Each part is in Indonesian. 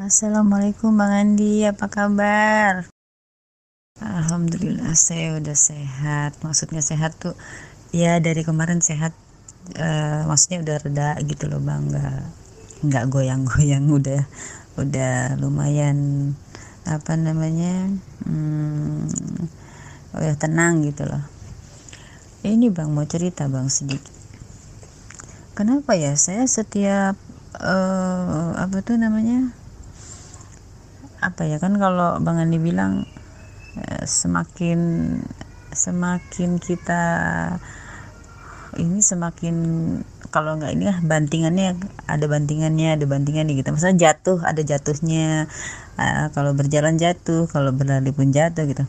Assalamualaikum Bang Andi, apa kabar? Alhamdulillah saya udah sehat. Maksudnya sehat tuh ya dari kemarin sehat. Uh, maksudnya udah reda gitu loh bang, nggak nggak goyang-goyang udah udah lumayan apa namanya hmm, udah tenang gitu loh. Ini bang mau cerita bang sedikit. Kenapa ya saya setiap uh, apa tuh namanya apa ya kan kalau Bang Andi bilang eh, semakin semakin kita ini semakin kalau nggak ini lah bantingannya ada bantingannya ada bantingannya gitu. Misalnya jatuh ada jatuhnya uh, kalau berjalan jatuh kalau berlari pun jatuh gitu.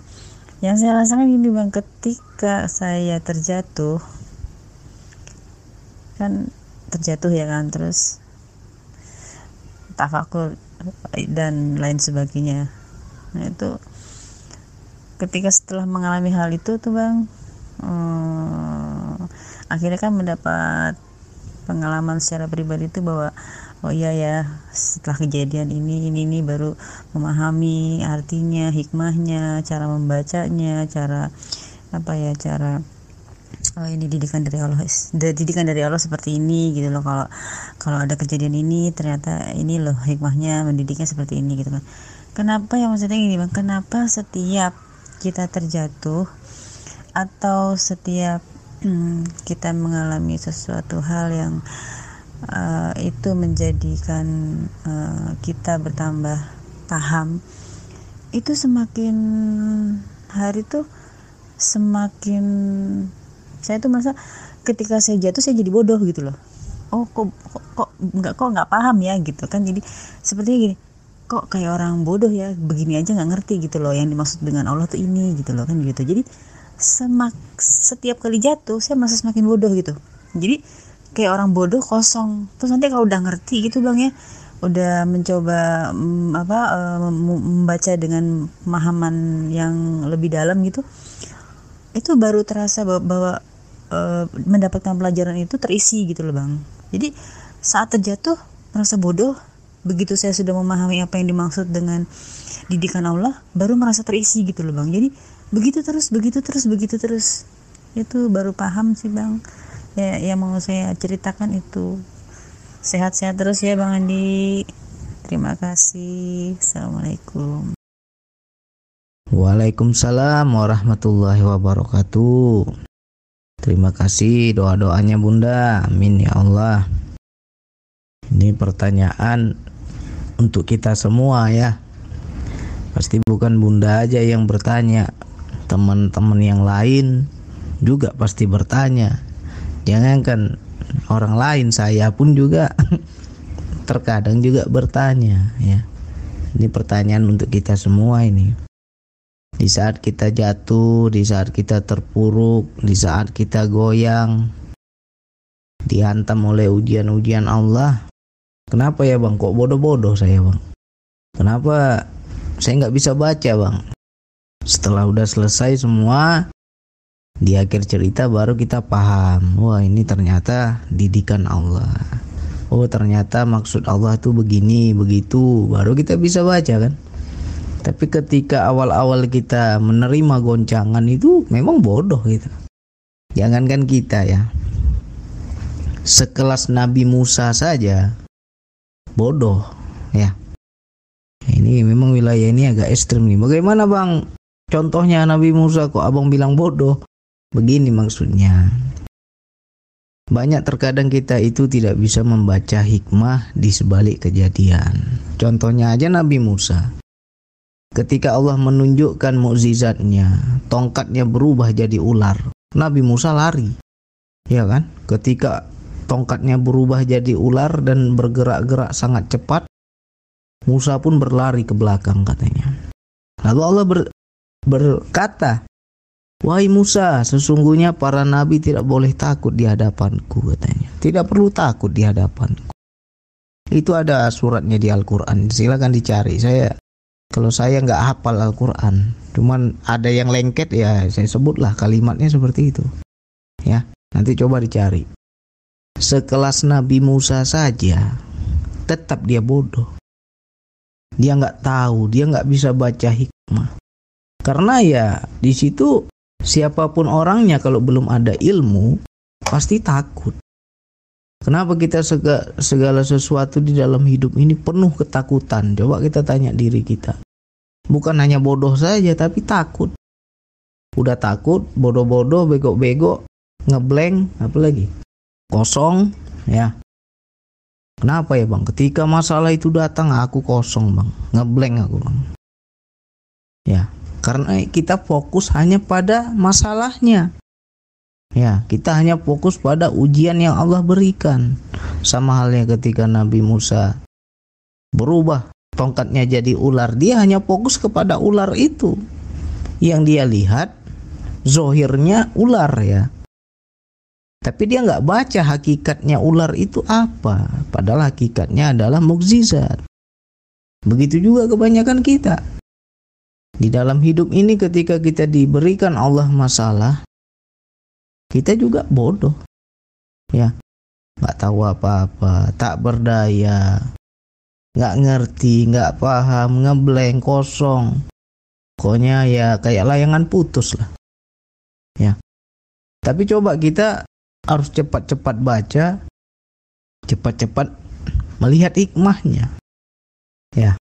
Yang saya rasakan ini bang ketika saya terjatuh kan terjatuh ya kan terus tafakur dan lain sebagainya. Nah itu ketika setelah mengalami hal itu tuh bang hmm, akhirnya kan mendapat pengalaman secara pribadi itu bahwa oh iya ya setelah kejadian ini ini ini baru memahami artinya hikmahnya cara membacanya cara apa ya cara oh ini didikan dari Allah. Didikan dari Allah seperti ini gitu loh. Kalau kalau ada kejadian ini ternyata ini loh hikmahnya mendidiknya seperti ini gitu kan. Kenapa yang maksudnya gini bang? Kenapa setiap kita terjatuh atau setiap hmm, kita mengalami sesuatu hal yang uh, itu menjadikan uh, kita bertambah paham itu semakin hari tuh semakin saya tuh masa ketika saya jatuh saya jadi bodoh gitu loh. Oh kok kok, kok nggak kok nggak paham ya gitu kan. Jadi seperti gini kok kayak orang bodoh ya? Begini aja nggak ngerti gitu loh. Yang dimaksud dengan Allah tuh ini gitu loh kan gitu. Jadi semak setiap kali jatuh saya merasa semakin bodoh gitu. Jadi kayak orang bodoh kosong. Terus nanti kalau udah ngerti gitu bang ya udah mencoba um, apa um, membaca dengan pemahaman yang lebih dalam gitu itu baru terasa bahwa, bahwa uh, mendapatkan pelajaran itu terisi gitu loh bang. Jadi saat terjatuh merasa bodoh. Begitu saya sudah memahami apa yang dimaksud dengan didikan Allah baru merasa terisi gitu loh bang. Jadi begitu terus begitu terus begitu terus. Itu baru paham sih bang. Ya yang mau saya ceritakan itu. Sehat-sehat terus ya bang Andi. Terima kasih. Assalamualaikum. Waalaikumsalam warahmatullahi wabarakatuh. Terima kasih doa-doanya Bunda. Amin ya Allah. Ini pertanyaan untuk kita semua ya. Pasti bukan Bunda aja yang bertanya. Teman-teman yang lain juga pasti bertanya. Jangankan orang lain, saya pun juga terkadang juga bertanya ya. Ini pertanyaan untuk kita semua ini di saat kita jatuh, di saat kita terpuruk, di saat kita goyang, dihantam oleh ujian-ujian Allah. Kenapa ya bang? Kok bodoh-bodoh saya bang? Kenapa saya nggak bisa baca bang? Setelah udah selesai semua, di akhir cerita baru kita paham. Wah ini ternyata didikan Allah. Oh ternyata maksud Allah tuh begini, begitu. Baru kita bisa baca kan? Tapi ketika awal-awal kita menerima goncangan itu memang bodoh gitu. Jangankan kita ya. Sekelas Nabi Musa saja bodoh ya. Ini memang wilayah ini agak ekstrim nih. Bagaimana Bang? Contohnya Nabi Musa kok Abang bilang bodoh? Begini maksudnya. Banyak terkadang kita itu tidak bisa membaca hikmah di sebalik kejadian. Contohnya aja Nabi Musa. Ketika Allah menunjukkan mukjizatnya, tongkatnya berubah jadi ular. Nabi Musa lari. Ya kan? Ketika tongkatnya berubah jadi ular dan bergerak-gerak sangat cepat, Musa pun berlari ke belakang katanya. Lalu Allah ber, berkata, Wahai Musa, sesungguhnya para nabi tidak boleh takut di hadapanku katanya. Tidak perlu takut di hadapanku. Itu ada suratnya di Al-Quran. Silakan dicari. Saya kalau saya nggak hafal Al-Quran cuman ada yang lengket ya saya sebutlah kalimatnya seperti itu. Ya nanti coba dicari. Sekelas Nabi Musa saja tetap dia bodoh. Dia nggak tahu dia nggak bisa baca hikmah. Karena ya di situ siapa pun orangnya kalau belum ada ilmu pasti takut Kenapa kita segala sesuatu di dalam hidup ini penuh ketakutan? Coba kita tanya diri kita. Bukan hanya bodoh saja, tapi takut. Udah takut, bodoh-bodoh, bego-bego, ngeblank, apa lagi? Kosong, ya. Kenapa ya bang? Ketika masalah itu datang, aku kosong bang, ngeblank aku bang. Ya, karena kita fokus hanya pada masalahnya. Ya, kita hanya fokus pada ujian yang Allah berikan. Sama halnya ketika Nabi Musa berubah tongkatnya jadi ular, dia hanya fokus kepada ular itu. Yang dia lihat zohirnya ular ya. Tapi dia nggak baca hakikatnya ular itu apa. Padahal hakikatnya adalah mukjizat. Begitu juga kebanyakan kita. Di dalam hidup ini ketika kita diberikan Allah masalah, kita juga bodoh. Ya. Nggak tahu apa-apa. Tak berdaya. Nggak ngerti nggak paham ngeblank kosong. Pokoknya ya kayak layangan putus lah. Ya. Tapi coba kita harus cepat-cepat baca cepat-cepat melihat hikmahnya. Ya.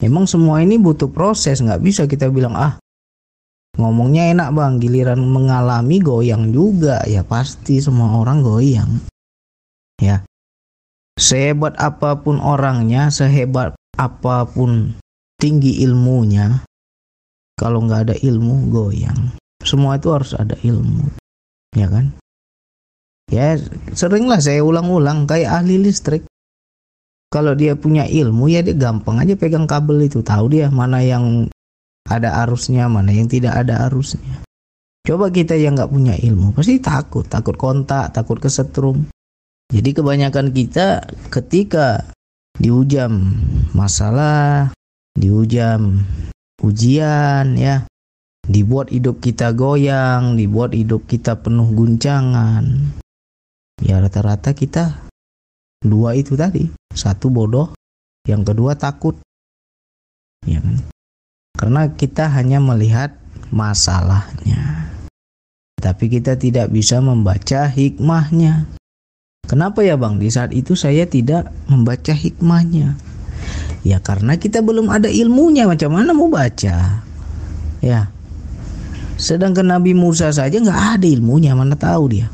Memang semua ini butuh proses. Nggak bisa kita bilang ah Ngomongnya enak bang, giliran mengalami goyang juga ya pasti semua orang goyang. Ya, sehebat apa pun orangnya, sehebat apa pun tinggi ilmunya, kalau nggak ada ilmu goyang. Semua itu harus ada ilmu, ya kan? Ya seringlah saya ulang-ulang kayak ahli listrik. Kalau dia punya ilmu ya dia gampang aja pegang kabel itu, tahu dia mana yang ada arusnya, mana yang tidak ada arusnya. Coba kita yang nggak punya ilmu, pasti takut, takut kontak, takut kesetrum. Jadi kebanyakan kita ketika diujam masalah, diujam ujian ya, dibuat hidup kita goyang, dibuat hidup kita penuh guncangan. Ya rata-rata kita dua itu tadi, satu bodoh, yang kedua takut. Ya kan? Karena kita hanya melihat masalahnya. Tapi kita tidak bisa membaca hikmahnya. Kenapa ya Bang? Di saat itu saya tidak membaca hikmahnya. Ya karena kita belum ada ilmunya macam mana mau baca. Ya. Sedangkan Nabi Musa saja nggak ada ilmunya, mana tahu dia.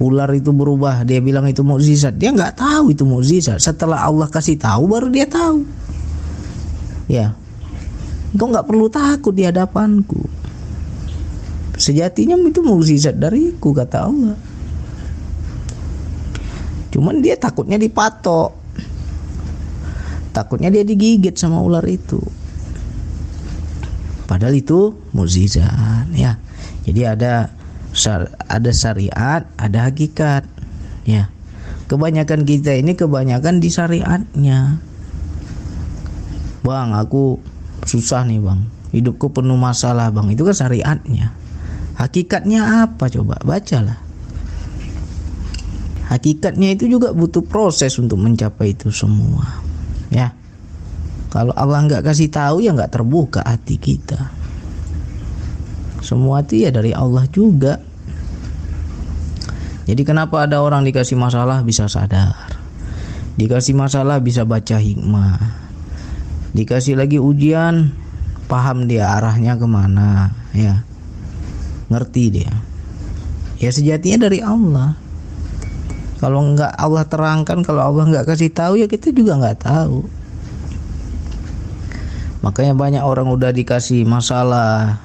Ular itu berubah, dia bilang itu mukjizat. Dia nggak tahu itu mukjizat. Setelah Allah kasih tahu baru dia tahu. Ya, Engkau nggak perlu takut di hadapanku. Sejatinya itu mukjizat dariku kata Allah. Cuman dia takutnya dipatok. Takutnya dia digigit sama ular itu. Padahal itu mukjizat ya. Jadi ada ada syariat, ada hakikat ya. Kebanyakan kita ini kebanyakan di syariatnya. Bang, aku susah nih bang. Hidupku penuh masalah bang. Itu kan syariatnya. Hakikatnya apa coba? Bacalah. Hakikatnya itu juga butuh proses untuk mencapai itu semua. Ya. Kalau Allah nggak kasih tahu ya nggak terbuka hati kita. Semua itu ya dari Allah juga. Jadi kenapa ada orang dikasih masalah bisa sadar. Dikasih masalah bisa baca hikmah dikasih lagi ujian paham dia arahnya ke mana ya. Ngerti dia. Ya sejatinya dari Allah. Kalau nggak Allah terangkan kalau Allah nggak kasih tahu ya kita juga nggak tahu. Makanya banyak orang udah dikasih masalah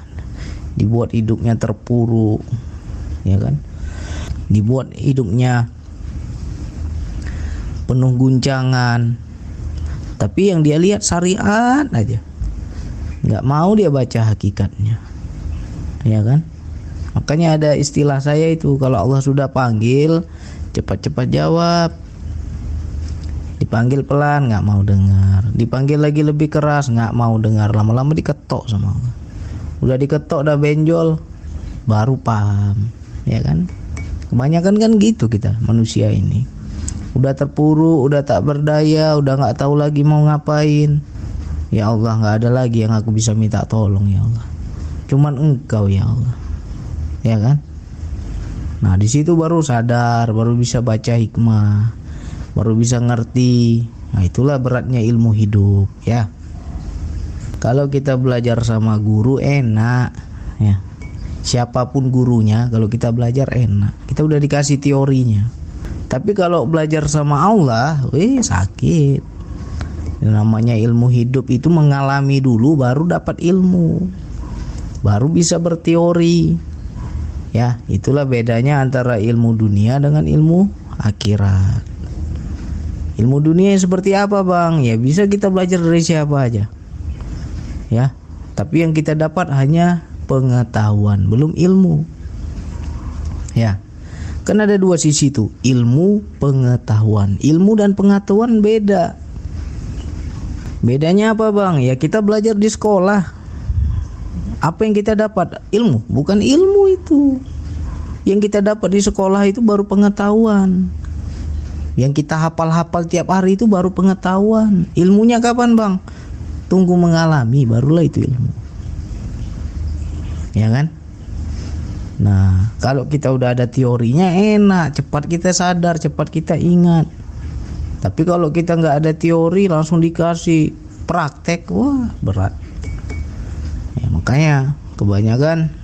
dibuat hidupnya terpuruk ya kan? Dibuat hidupnya penuh guncangan tapi yang dia lihat syariat aja. Nggak mau dia baca hakikatnya. Ya kan? Makanya ada istilah saya itu kalau Allah sudah panggil cepat-cepat jawab. Dipanggil pelan nggak mau dengar. Dipanggil lagi lebih keras nggak mau dengar. Lama-lama diketok sama Allah. Udah diketok udah benjol baru paham. Ya kan? Kebanyakan kan gitu kita manusia ini udah terpuruk udah tak berdaya udah nggak tahu lagi mau ngapain. Ya Allah nggak ada lagi yang aku bisa minta tolong ya Allah. Cuman engkau ya Allah. Ya kan? Nah di situ baru sadar baru bisa baca hikmah baru bisa ngerti. Nah itulah beratnya ilmu hidup ya. Kalau kita belajar sama guru enak ya. Siapa pun gurunya kalau kita belajar enak. Kita udah dikasih teorinya tapi kalau belajar sama Allah, wih sakit. Yang namanya ilmu hidup itu mengalami dulu baru dapat ilmu. Baru bisa berteori. Ya, itulah bedanya antara ilmu dunia dengan ilmu akhirat. Ilmu dunia seperti apa, Bang? Ya bisa kita belajar dari siapa aja. Ya, tapi yang kita dapat hanya pengetahuan, belum ilmu. Ya. Kan ada dua sisi tuh, ilmu, pengetahuan. Ilmu dan pengetahuan beda. Bedanya apa bang? Ya kita belajar di sekolah. Apa yang kita dapat? Ilmu, bukan ilmu itu. Yang kita dapat di sekolah itu baru pengetahuan. Yang kita hafal-hafal tiap hari itu baru pengetahuan. Ilmunya kapan bang? Tunggu mengalami, barulah itu ilmu. Ya kan? Nah, kalau kita udah ada teorinya enak, cepat kita sadar, cepat kita ingat. Tapi kalau kita nggak ada teori langsung dikasih praktek, wah berat. Ya, makanya kebanyakan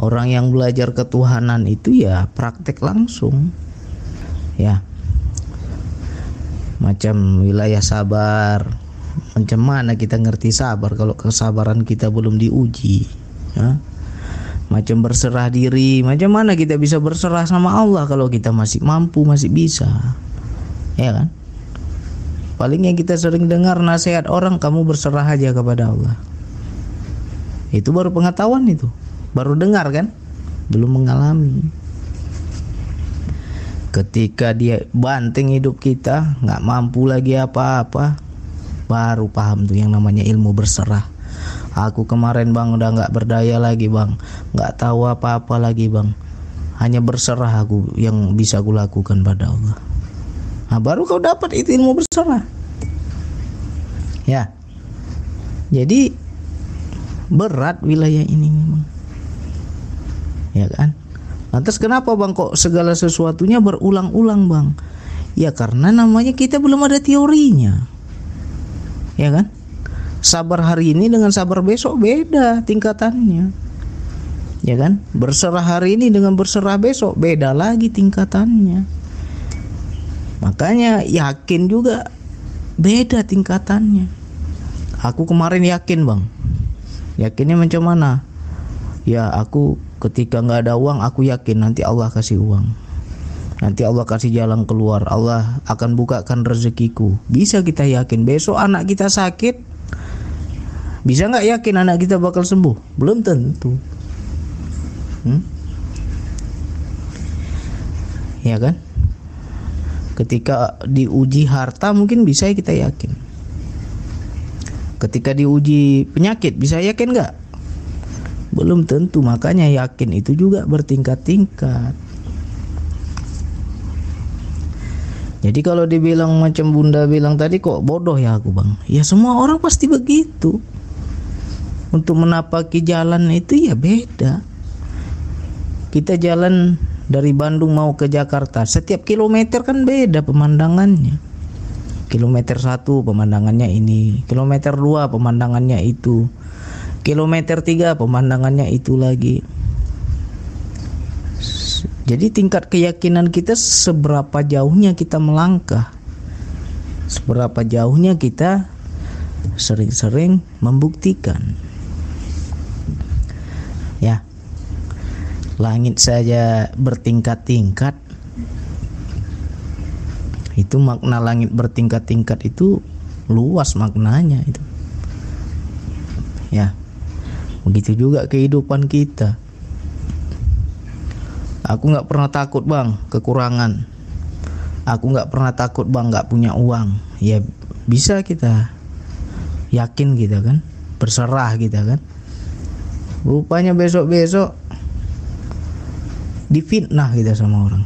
orang yang belajar ketuhanan itu ya praktek langsung. Ya. Macam wilayah sabar. Macam mana kita ngerti sabar kalau kesabaran kita belum diuji, ya? Macam berserah diri. Macam mana kita bisa berserah sama Allah kalau kita masih mampu masih bisa? Ya kan? Paling yang kita sering dengar nasihat orang kamu berserah aja kepada Allah. Itu baru pengetahuan itu. Baru dengar kan? Belum mengalami. Ketika dia banting hidup kita nggak mampu lagi apa-apa baru paham tuh yang namanya ilmu berserah Aku kemarin bang udah nggak berdaya lagi bang, nggak tahu apa-apa lagi bang. Hanya berserah aku yang bisa aku lakukan pada Allah. Nah, baru kau dapat itu ilmu berserah. Ya. Jadi berat wilayah ini memang. Ya kan? Lantas kenapa bang kok segala sesuatunya berulang-ulang bang? Ya karena namanya kita belum ada teorinya. Ya kan? Sabar hari ini dengan sabar besok beda tingkatannya. Ya kan? Berserah hari ini dengan berserah besok beda lagi tingkatannya. Makanya yakin juga beda tingkatannya. Aku kemarin yakin bang. Yakinnya macam mana? Ya aku ketika nggak ada uang aku yakin nanti Allah kasih uang. Nanti Allah kasih jalan keluar. Allah akan bukakan rezekiku. Bisa kita yakin. Besok anak kita sakit bisa nggak yakin anak kita bakal sembuh? Belum tentu. Hmm? Ya kan? Ketika diuji harta mungkin bisa kita yakin. Ketika diuji penyakit bisa yakin nggak? Belum tentu. Makanya yakin itu juga bertingkat-tingkat. Jadi kalau dibilang macam bunda bilang tadi kok bodoh ya aku bang Ya semua orang pasti begitu untuk menapaki jalan itu ya beda. Kita jalan dari Bandung mau ke Jakarta, setiap kilometer kan beda pemandangannya. Kilometer satu pemandangannya ini, kilometer dua pemandangannya itu, kilometer tiga pemandangannya itu lagi. Jadi tingkat keyakinan kita seberapa jauhnya kita melangkah, seberapa jauhnya kita sering-sering membuktikan ya. Langit saja bertingkat-tingkat. Itu makna langit bertingkat-tingkat itu luas maknanya itu. Ya. Begitu juga kehidupan kita. Aku nggak pernah takut bang kekurangan. Aku nggak pernah takut bang nggak punya uang. Ya bisa kita. Yakin kita kan? Berserah kita kan rupanya besok-besok difitnah kita sama orang.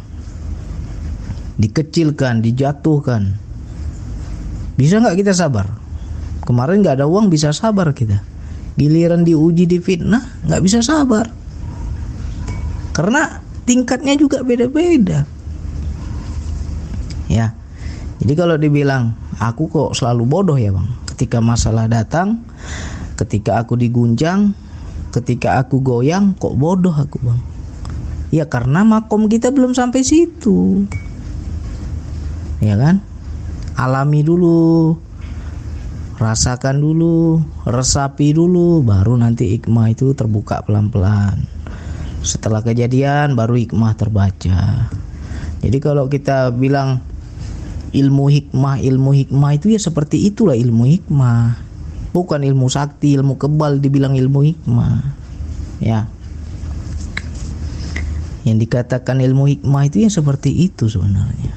Dikecilkan dijatuhkan. Bisa nggak kita sabar? Kemarin nggak ada uang bisa sabar kita. Giliran diuji di fitnah nggak bisa sabar. Karena tingkatnya juga beda-beda. Ya. Jadi kalau dibilang aku kok selalu bodoh ya bang? Ketika masalah datang ketika aku diguncang ketika aku goyang kok bodoh aku bang? Ya karena makom kita belum sampai situ. Ya kan? Alami dulu rasakan dulu resapi dulu baru nanti hikmah itu terbuka pelan-pelan. Setelah kejadian baru hikmah terbaca. Jadi kalau kita bilang ilmu hikmah ilmu hikmah itu ya seperti itulah ilmu hikmah bukan ilmu sakti ilmu kebal dibilang ilmu hikmah. Ya. Yang dikatakan ilmu hikmah itu ya seperti itu sebenarnya.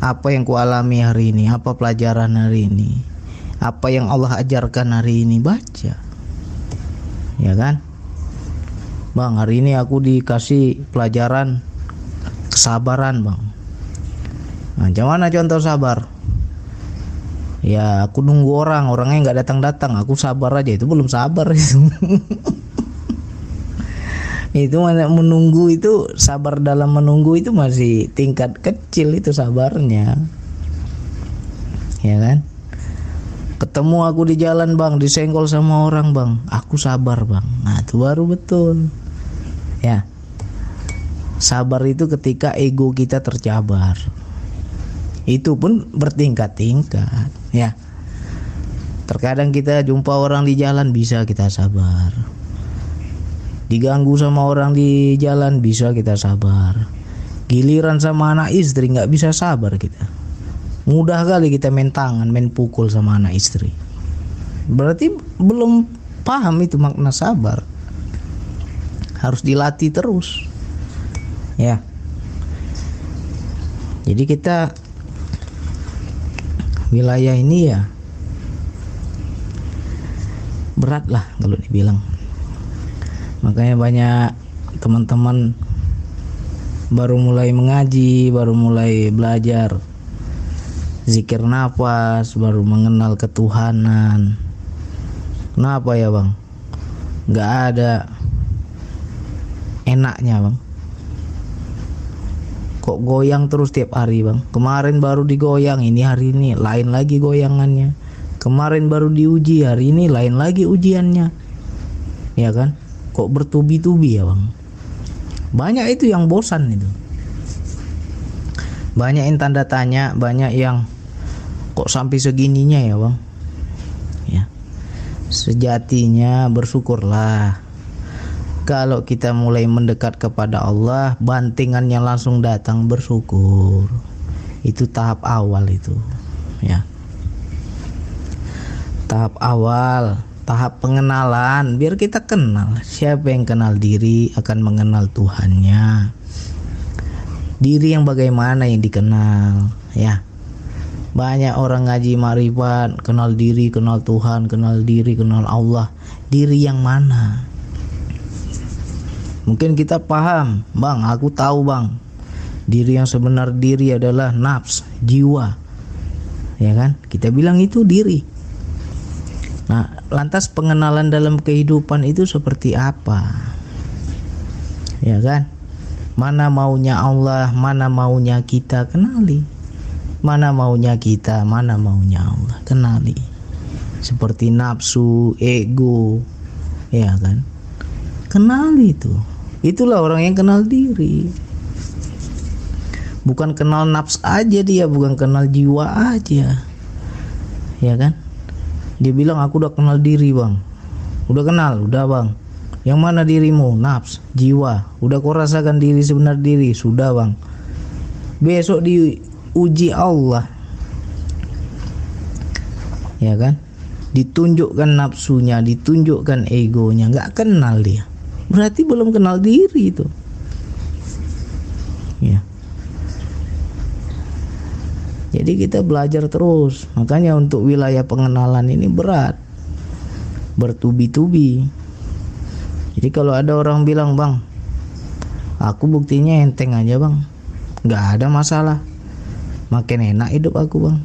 Apa yang kualami hari ini apa pelajaran hari ini apa yang Allah ajarkan hari ini baca. Ya kan? Bang hari ini aku dikasih pelajaran kesabaran bang. Nah gimana contoh sabar ya aku nunggu orang orangnya nggak datang datang aku sabar aja itu belum sabar. Itu itu menunggu itu sabar dalam menunggu itu masih tingkat kecil itu sabarnya. Ya kan? Ketemu aku di jalan bang disenggol sama orang bang. Aku sabar bang. Nah itu baru betul. Ya. Sabar itu ketika ego kita tercabar itu pun bertingkat-tingkat ya. Terkadang kita jumpa orang di jalan bisa kita sabar. Diganggu sama orang di jalan bisa kita sabar. Giliran sama anak istri nggak bisa sabar kita. Mudah kali kita main tangan main pukul sama anak istri. Berarti belum paham itu makna sabar. Harus dilatih terus. Ya. Jadi kita wilayah ini ya berat lah kalau dibilang. Makanya banyak teman-teman baru mulai mengaji baru mulai belajar zikir nafas baru mengenal ketuhanan. Kenapa ya bang? Nggak ada enaknya bang kok goyang terus tiap hari bang. Kemarin baru digoyang ini hari ini lain lagi goyangannya. Kemarin baru diuji hari ini lain lagi ujiannya. Ya kan? Kok bertubi-tubi ya bang? Banyak itu yang bosan itu. Banyak yang tanda tanya banyak yang kok sampai segininya ya bang? Ya. Sejatinya bersyukurlah kalau kita mulai mendekat kepada Allah bantingannya langsung datang bersyukur. Itu tahap awal itu ya. Tahap awal tahap pengenalan biar kita kenal. Siapa yang kenal diri akan mengenal Tuhannya. Diri yang bagaimana yang dikenal ya. Banyak orang ngaji marifat, kenal diri, kenal Tuhan, kenal diri, kenal Allah. Diri yang mana? Mungkin kita paham, Bang, aku tahu, Bang. Diri yang sebenar diri adalah nafs, jiwa. Ya kan? Kita bilang itu diri. Nah, lantas pengenalan dalam kehidupan itu seperti apa? Ya kan? Mana maunya Allah, mana maunya kita kenali mana maunya kita mana maunya Allah kenali seperti nafsu ego ya kan kenali itu itulah orang yang kenal diri. Bukan kenal nafs aja dia bukan kenal jiwa aja. Ya kan? Dia bilang aku udah kenal diri bang. Udah kenal? Udah bang. Yang mana dirimu? Nafs jiwa. Udah kau rasakan diri sebenar diri? Sudah bang. Besok di uji Allah. Ya kan? Ditunjukkan nafsunya ditunjukkan egonya. Nggak kenal dia berarti belum kenal diri itu. Ya. Jadi kita belajar terus. Makanya untuk wilayah pengenalan ini berat. Bertubi-tubi. Jadi kalau ada orang bilang bang aku buktinya enteng aja bang. Nggak ada masalah. Makin enak hidup aku bang.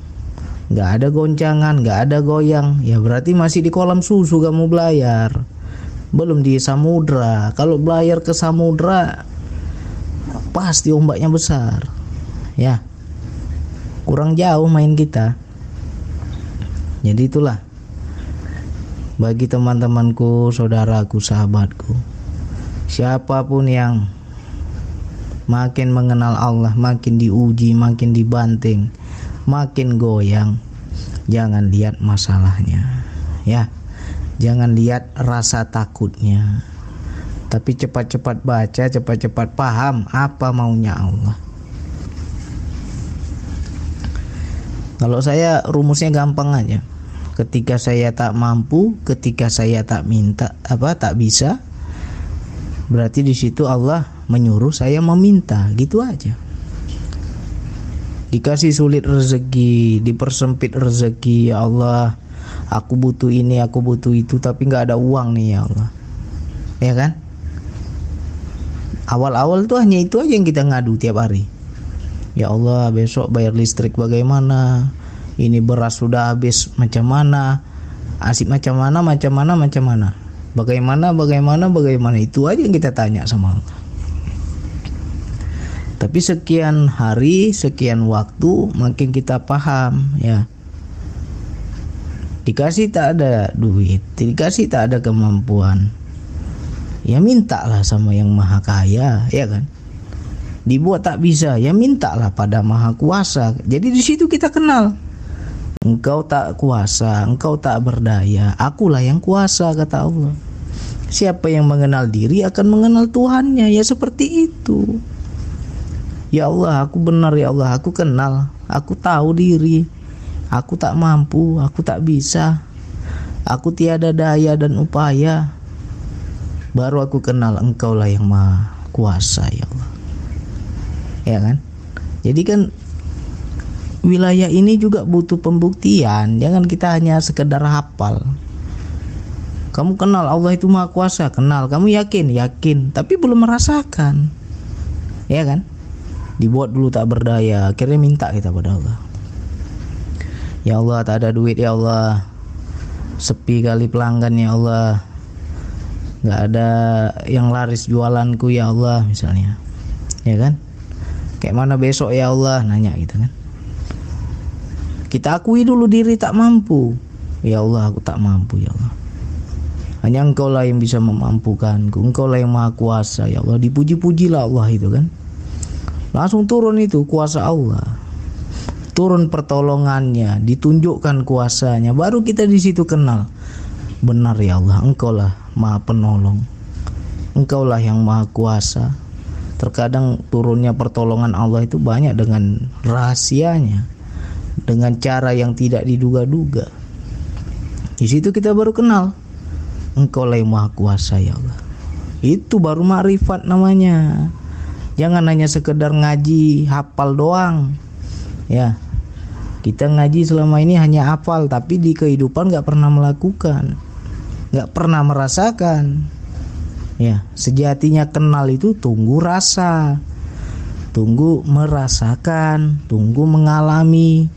Nggak ada goncangan nggak ada goyang. Ya berarti masih di kolam susu kamu belayar belum di samudra. Kalau belayar ke samudra pasti ombaknya besar. Ya. Kurang jauh main kita. Jadi itulah. Bagi teman-temanku saudaraku sahabatku. Siapa pun yang makin mengenal Allah makin diuji makin dibanting makin goyang jangan lihat masalahnya. Ya jangan lihat rasa takutnya. Tapi cepat-cepat baca cepat-cepat paham apa maunya Allah. Kalau saya rumusnya gampang aja. Ketika saya tak mampu ketika saya tak minta apa tak bisa berarti di situ Allah menyuruh saya meminta. Gitu aja. Dikasih sulit rezeki, dipersempit rezeki, ya Allah, aku butuh ini, aku butuh itu, tapi nggak ada uang nih ya Allah, ya kan? Awal-awal tuh hanya itu aja yang kita ngadu tiap hari. Ya Allah, besok bayar listrik bagaimana? Ini beras sudah habis macam mana? Asik macam mana, macam mana, macam mana? Bagaimana, bagaimana, bagaimana? Itu aja yang kita tanya sama Allah. Tapi sekian hari, sekian waktu makin kita paham ya. Dikasih tak ada duit, dikasih tak ada kemampuan. Ya mintalah sama yang maha kaya, ya kan? Dibuat tak bisa, ya mintalah pada maha kuasa. Jadi di situ kita kenal. Engkau tak kuasa, engkau tak berdaya, akulah yang kuasa kata Allah. Siapa yang mengenal diri akan mengenal Tuhannya, ya seperti itu. Ya Allah, aku benar ya Allah, aku kenal, aku tahu diri. Aku tak mampu, aku tak bisa. Aku tiada daya dan upaya. Baru aku kenal Engkau lah yang Maha Kuasa ya Allah. Ya kan? Jadi kan wilayah ini juga butuh pembuktian. Jangan kita hanya sekedar hafal. Kamu kenal Allah itu Maha Kuasa, kenal. Kamu yakin? Yakin, tapi belum merasakan. Ya kan? dibuat dulu tak berdaya akhirnya minta kita pada Allah ya Allah tak ada duit ya Allah. Sepi kali pelanggan ya Allah. Nggak ada yang laris jualanku ya Allah misalnya. Ya kan? Kayak mana besok ya Allah? Nanya gitu kan. Kita akui dulu diri tak mampu. Ya Allah aku tak mampu ya Allah. Hanya engkau lah yang bisa memampukanku. Engkau lah yang maha kuasa ya Allah. Dipuji-pujilah Allah itu kan. Langsung turun itu kuasa Allah. Turun pertolongannya, ditunjukkan kuasanya. Baru kita di situ kenal. Benar ya Allah, Engkau lah Maha Penolong. Engkau lah yang Maha Kuasa. Terkadang turunnya pertolongan Allah itu banyak dengan rahasianya, dengan cara yang tidak diduga-duga. Di situ kita baru kenal. Engkau lah yang Maha Kuasa ya Allah. Itu baru makrifat namanya. Jangan hanya sekedar ngaji hafal doang. Ya. Kita ngaji selama ini hanya hafal tapi di kehidupan nggak pernah melakukan. nggak pernah merasakan. Ya, sejatinya kenal itu tunggu rasa. Tunggu merasakan, tunggu mengalami,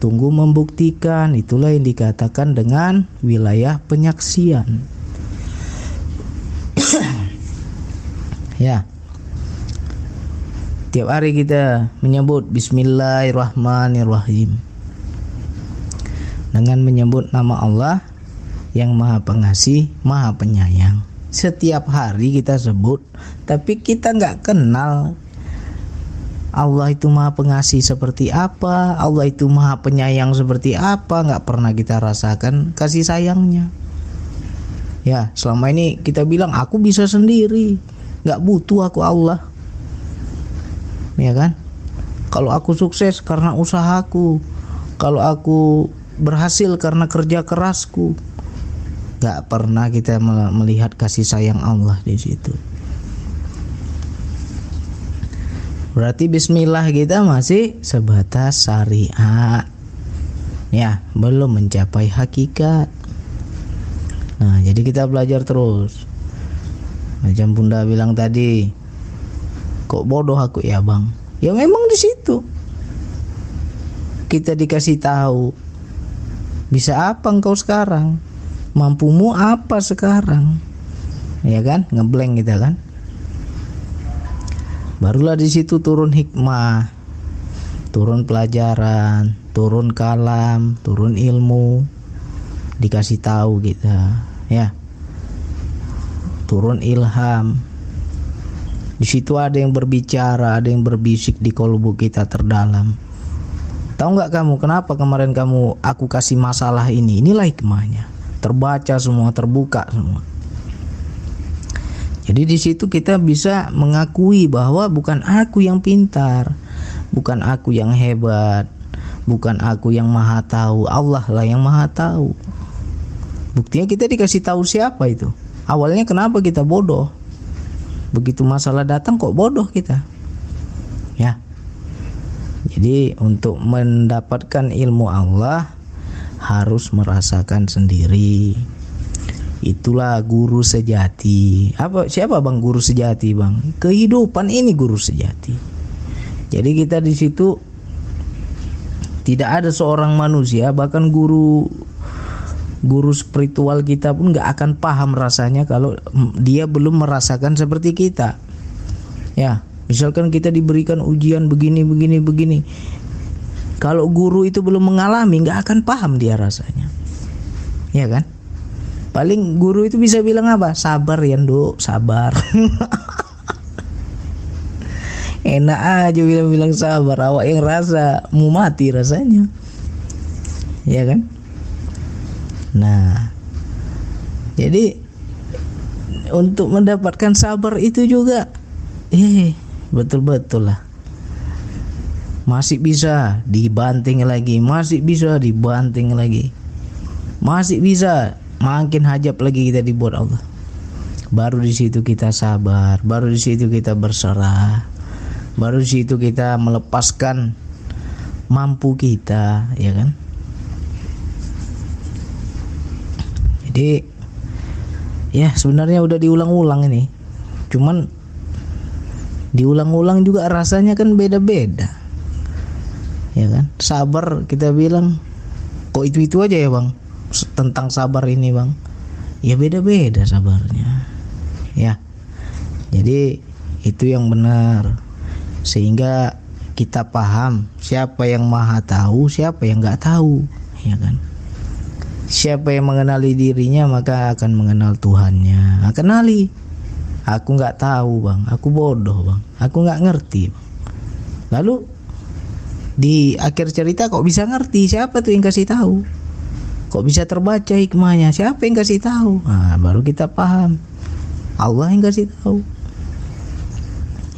tunggu membuktikan. Itulah yang dikatakan dengan wilayah penyaksian. ya. Tiap hari kita menyebut Bismillahirrahmanirrahim. Dengan menyebut nama Allah yang maha pengasih, maha penyayang. Setiap hari kita sebut Tapi kita nggak kenal Allah itu maha pengasih seperti apa Allah itu maha penyayang seperti apa nggak pernah kita rasakan kasih sayangnya. Ya selama ini kita bilang aku bisa sendiri nggak butuh aku Allah ya kan? Kalau aku sukses karena usahaku. Kalau aku berhasil karena kerja kerasku. Gak pernah kita melihat kasih sayang Allah di situ. Berarti Bismillah kita masih sebatas syariat ya belum mencapai hakikat. Nah jadi kita belajar terus. Macam bunda bilang tadi kok bodoh aku? Ya bang. Ya memang di situ. Kita dikasih tahu bisa apa engkau sekarang? Mampumu apa sekarang? Ya kan? Ngeblank kita kan? Barulah di situ turun hikmah turun pelajaran turun kalam turun ilmu dikasih tahu kita ya. Turun ilham di situ ada yang berbicara ada yang berbisik di kolbu kita terdalam Tahu nggak kamu kenapa kemarin kamu aku kasih masalah ini? Inilah hikmahnya. Terbaca semua, terbuka semua. Jadi di situ kita bisa mengakui bahwa bukan aku yang pintar, bukan aku yang hebat, bukan aku yang maha tahu, Allah lah yang maha tahu. Buktinya kita dikasih tahu siapa itu. Awalnya kenapa kita bodoh? Begitu masalah datang kok bodoh kita. Ya, jadi untuk mendapatkan ilmu Allah harus merasakan sendiri. Itulah guru sejati. Apa siapa Bang guru sejati, Bang? Kehidupan ini guru sejati. Jadi kita di situ tidak ada seorang manusia bahkan guru guru spiritual kita pun nggak akan paham rasanya kalau dia belum merasakan seperti kita. Ya, Misalkan kita diberikan ujian begini begini begini. Kalau guru itu belum mengalami nggak akan paham dia rasanya. Ya kan? Paling guru itu bisa bilang apa? Sabar ya, Nduk, sabar. Enak aja bilang-bilang sabar, awak yang rasa mau mati rasanya. Ya kan? Nah, jadi untuk mendapatkan sabar itu juga eh betul-betul lah. Masih bisa dibanting lagi masih bisa dibanting lagi. Masih bisa makin hajab lagi kita dibuat Allah. Baru di situ kita sabar baru di situ kita berserah baru di situ kita melepaskan mampu kita ya kan jadi ya sebenarnya udah diulang-ulang ini. Cuman diulang-ulang juga rasanya kan beda-beda. Ya kan? Sabar kita bilang kok itu itu aja ya bang? Tentang sabar ini bang. Ya beda-beda sabarnya. Ya. Jadi itu yang benar. Sehingga kita paham siapa yang maha tahu siapa yang nggak tahu. Ya kan siapa yang mengenali dirinya maka akan mengenal Tuhannya nah, kenali Aku nggak tahu bang, aku bodoh bang, aku nggak ngerti. Bang. Lalu di akhir cerita kok bisa ngerti siapa tuh yang kasih tahu? Kok bisa terbaca hikmahnya? Siapa yang kasih tahu? Nah, baru kita paham. Allah yang kasih tahu.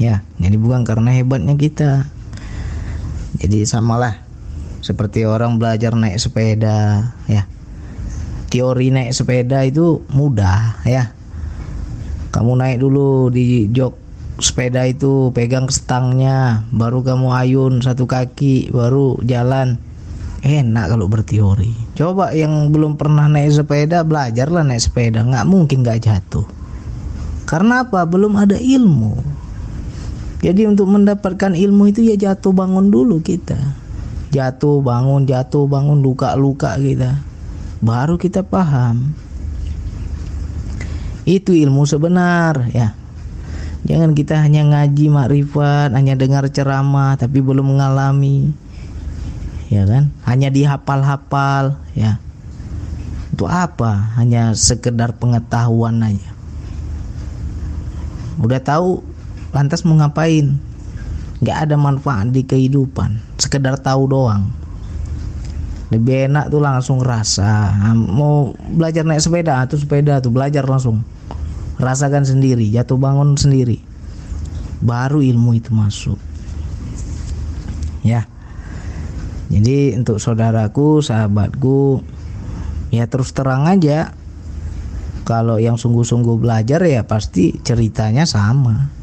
Ya, jadi bukan karena hebatnya kita. Jadi samalah seperti orang belajar naik sepeda, ya. Teori naik sepeda itu mudah, ya. Kamu naik dulu di jok sepeda itu pegang stangnya baru kamu ayun satu kaki baru jalan. Enak kalau berteori. Coba yang belum pernah naik sepeda belajarlah naik sepeda. Nggak mungkin nggak jatuh. Karena apa? Belum ada ilmu. Jadi untuk mendapatkan ilmu itu ya jatuh bangun dulu kita. Jatuh bangun jatuh bangun luka-luka kita baru kita paham itu ilmu sebenar ya. Jangan kita hanya ngaji makrifat, hanya dengar ceramah tapi belum mengalami. Ya kan? Hanya dihafal-hafal ya. Untuk apa? Hanya sekedar pengetahuan aja. Udah tahu lantas mau ngapain? Gak ada manfaat di kehidupan, sekedar tahu doang lebih enak tuh langsung rasa. Mau belajar naik sepeda tuh sepeda tuh belajar langsung. Rasakan sendiri jatuh bangun sendiri. Baru ilmu itu masuk. Ya. Jadi untuk saudaraku sahabatku ya terus terang aja. Kalau yang sungguh-sungguh belajar ya pasti ceritanya sama.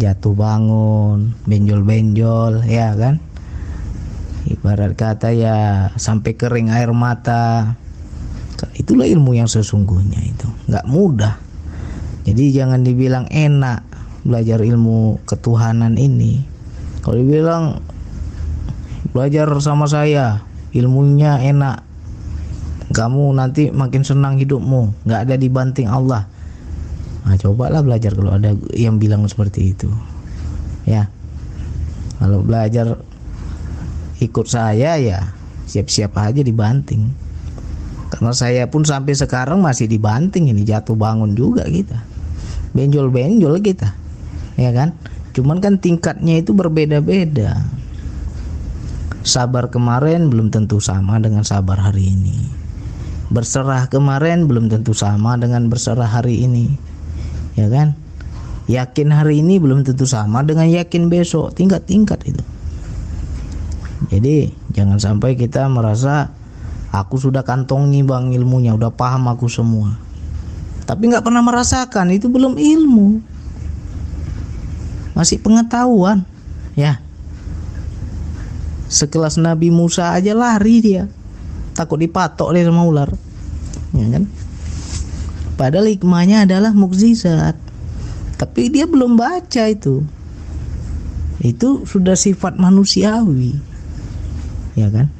Jatuh bangun benjol-benjol ya kan ibarat kata ya sampai kering air mata. Itulah ilmu yang sesungguhnya itu. Nggak mudah. Jadi jangan dibilang enak belajar ilmu ketuhanan ini. Kalau dibilang belajar sama saya ilmunya enak. Kamu nanti makin senang hidupmu. Nggak ada dibanting Allah. Nah cobalah belajar kalau ada yang bilang seperti itu. Ya. Kalau belajar ikut saya ya siap-siap aja dibanting. Karena saya pun sampai sekarang masih dibanting ini jatuh bangun juga kita. Benjol-benjol kita ya kan? Cuman kan tingkatnya itu berbeda-beda. Sabar kemarin belum tentu sama dengan sabar hari ini. Berserah kemarin belum tentu sama dengan berserah hari ini ya kan? Yakin hari ini belum tentu sama dengan yakin besok. Tingkat-tingkat itu jadi jangan sampai kita merasa aku sudah kantongi bang ilmunya udah paham aku semua. Tapi nggak pernah merasakan itu belum ilmu. Masih pengetahuan ya. Sekelas Nabi Musa aja lari dia. Takut dipatok dia sama ular. Ya kan? Padahal hikmahnya adalah mukjizat. Tapi dia belum baca itu. Itu sudah sifat manusiawi ya kan?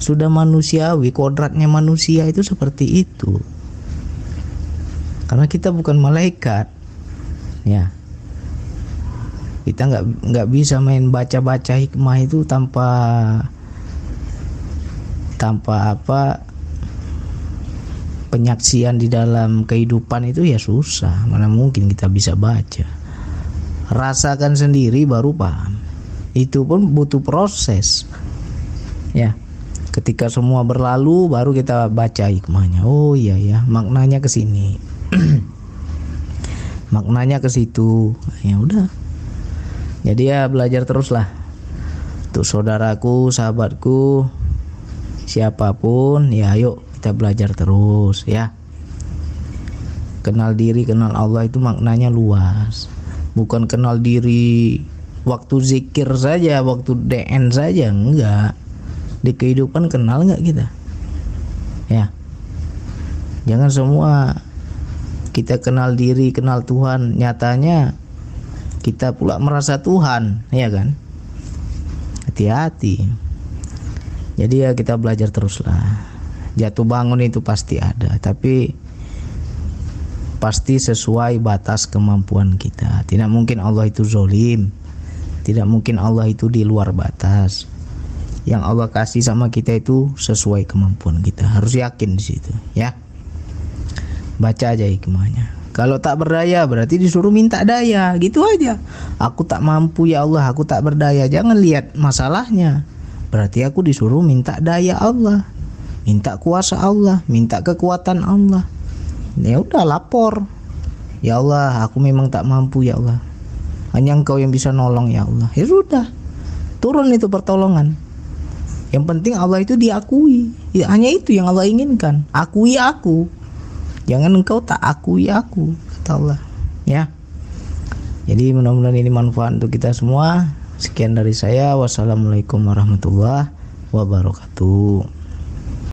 Sudah manusiawi kodratnya manusia itu seperti itu. Karena kita bukan malaikat. Ya. Kita nggak nggak bisa main baca-baca hikmah itu tanpa tanpa apa penyaksian di dalam kehidupan itu ya susah. Mana mungkin kita bisa baca. Rasakan sendiri baru paham itu pun butuh proses. Ya. Ketika semua berlalu baru kita baca hikmahnya. Oh iya ya maknanya ke sini. Maknanya ke situ. Ya udah. Jadi ya belajar teruslah. Untuk saudaraku sahabatku siapa pun ya ayo kita belajar terus ya. Kenal diri kenal Allah itu maknanya luas. Bukan kenal diri waktu zikir saja waktu DN saja enggak. Di kehidupan kenal nggak kita? Ya. Jangan semua kita kenal diri kenal Tuhan. Nyatanya kita pula merasa Tuhan ya kan? Hati-hati. Jadi ya kita belajar teruslah. Jatuh bangun itu pasti ada tapi pasti sesuai batas kemampuan kita. Tidak mungkin Allah itu zolim tidak mungkin Allah itu di luar batas. Yang Allah kasih sama kita itu sesuai kemampuan kita. Harus yakin di situ ya. Baca aja hikmahnya. Kalau tak berdaya berarti disuruh minta daya. Gitu aja. Aku tak mampu ya Allah aku tak berdaya. Jangan lihat masalahnya. Berarti aku disuruh minta daya Allah. Minta kuasa Allah. Minta kekuatan Allah. Ya udah lapor. Ya Allah aku memang tak mampu ya Allah hanya engkau yang bisa nolong ya Allah ya sudah turun itu pertolongan yang penting Allah itu diakui. Ya, hanya itu yang Allah inginkan. Akui aku. Jangan engkau tak akui aku, kata Allah. Ya. Jadi mudah-mudahan ini manfaat untuk kita semua. Sekian dari saya. Wassalamualaikum warahmatullahi wabarakatuh.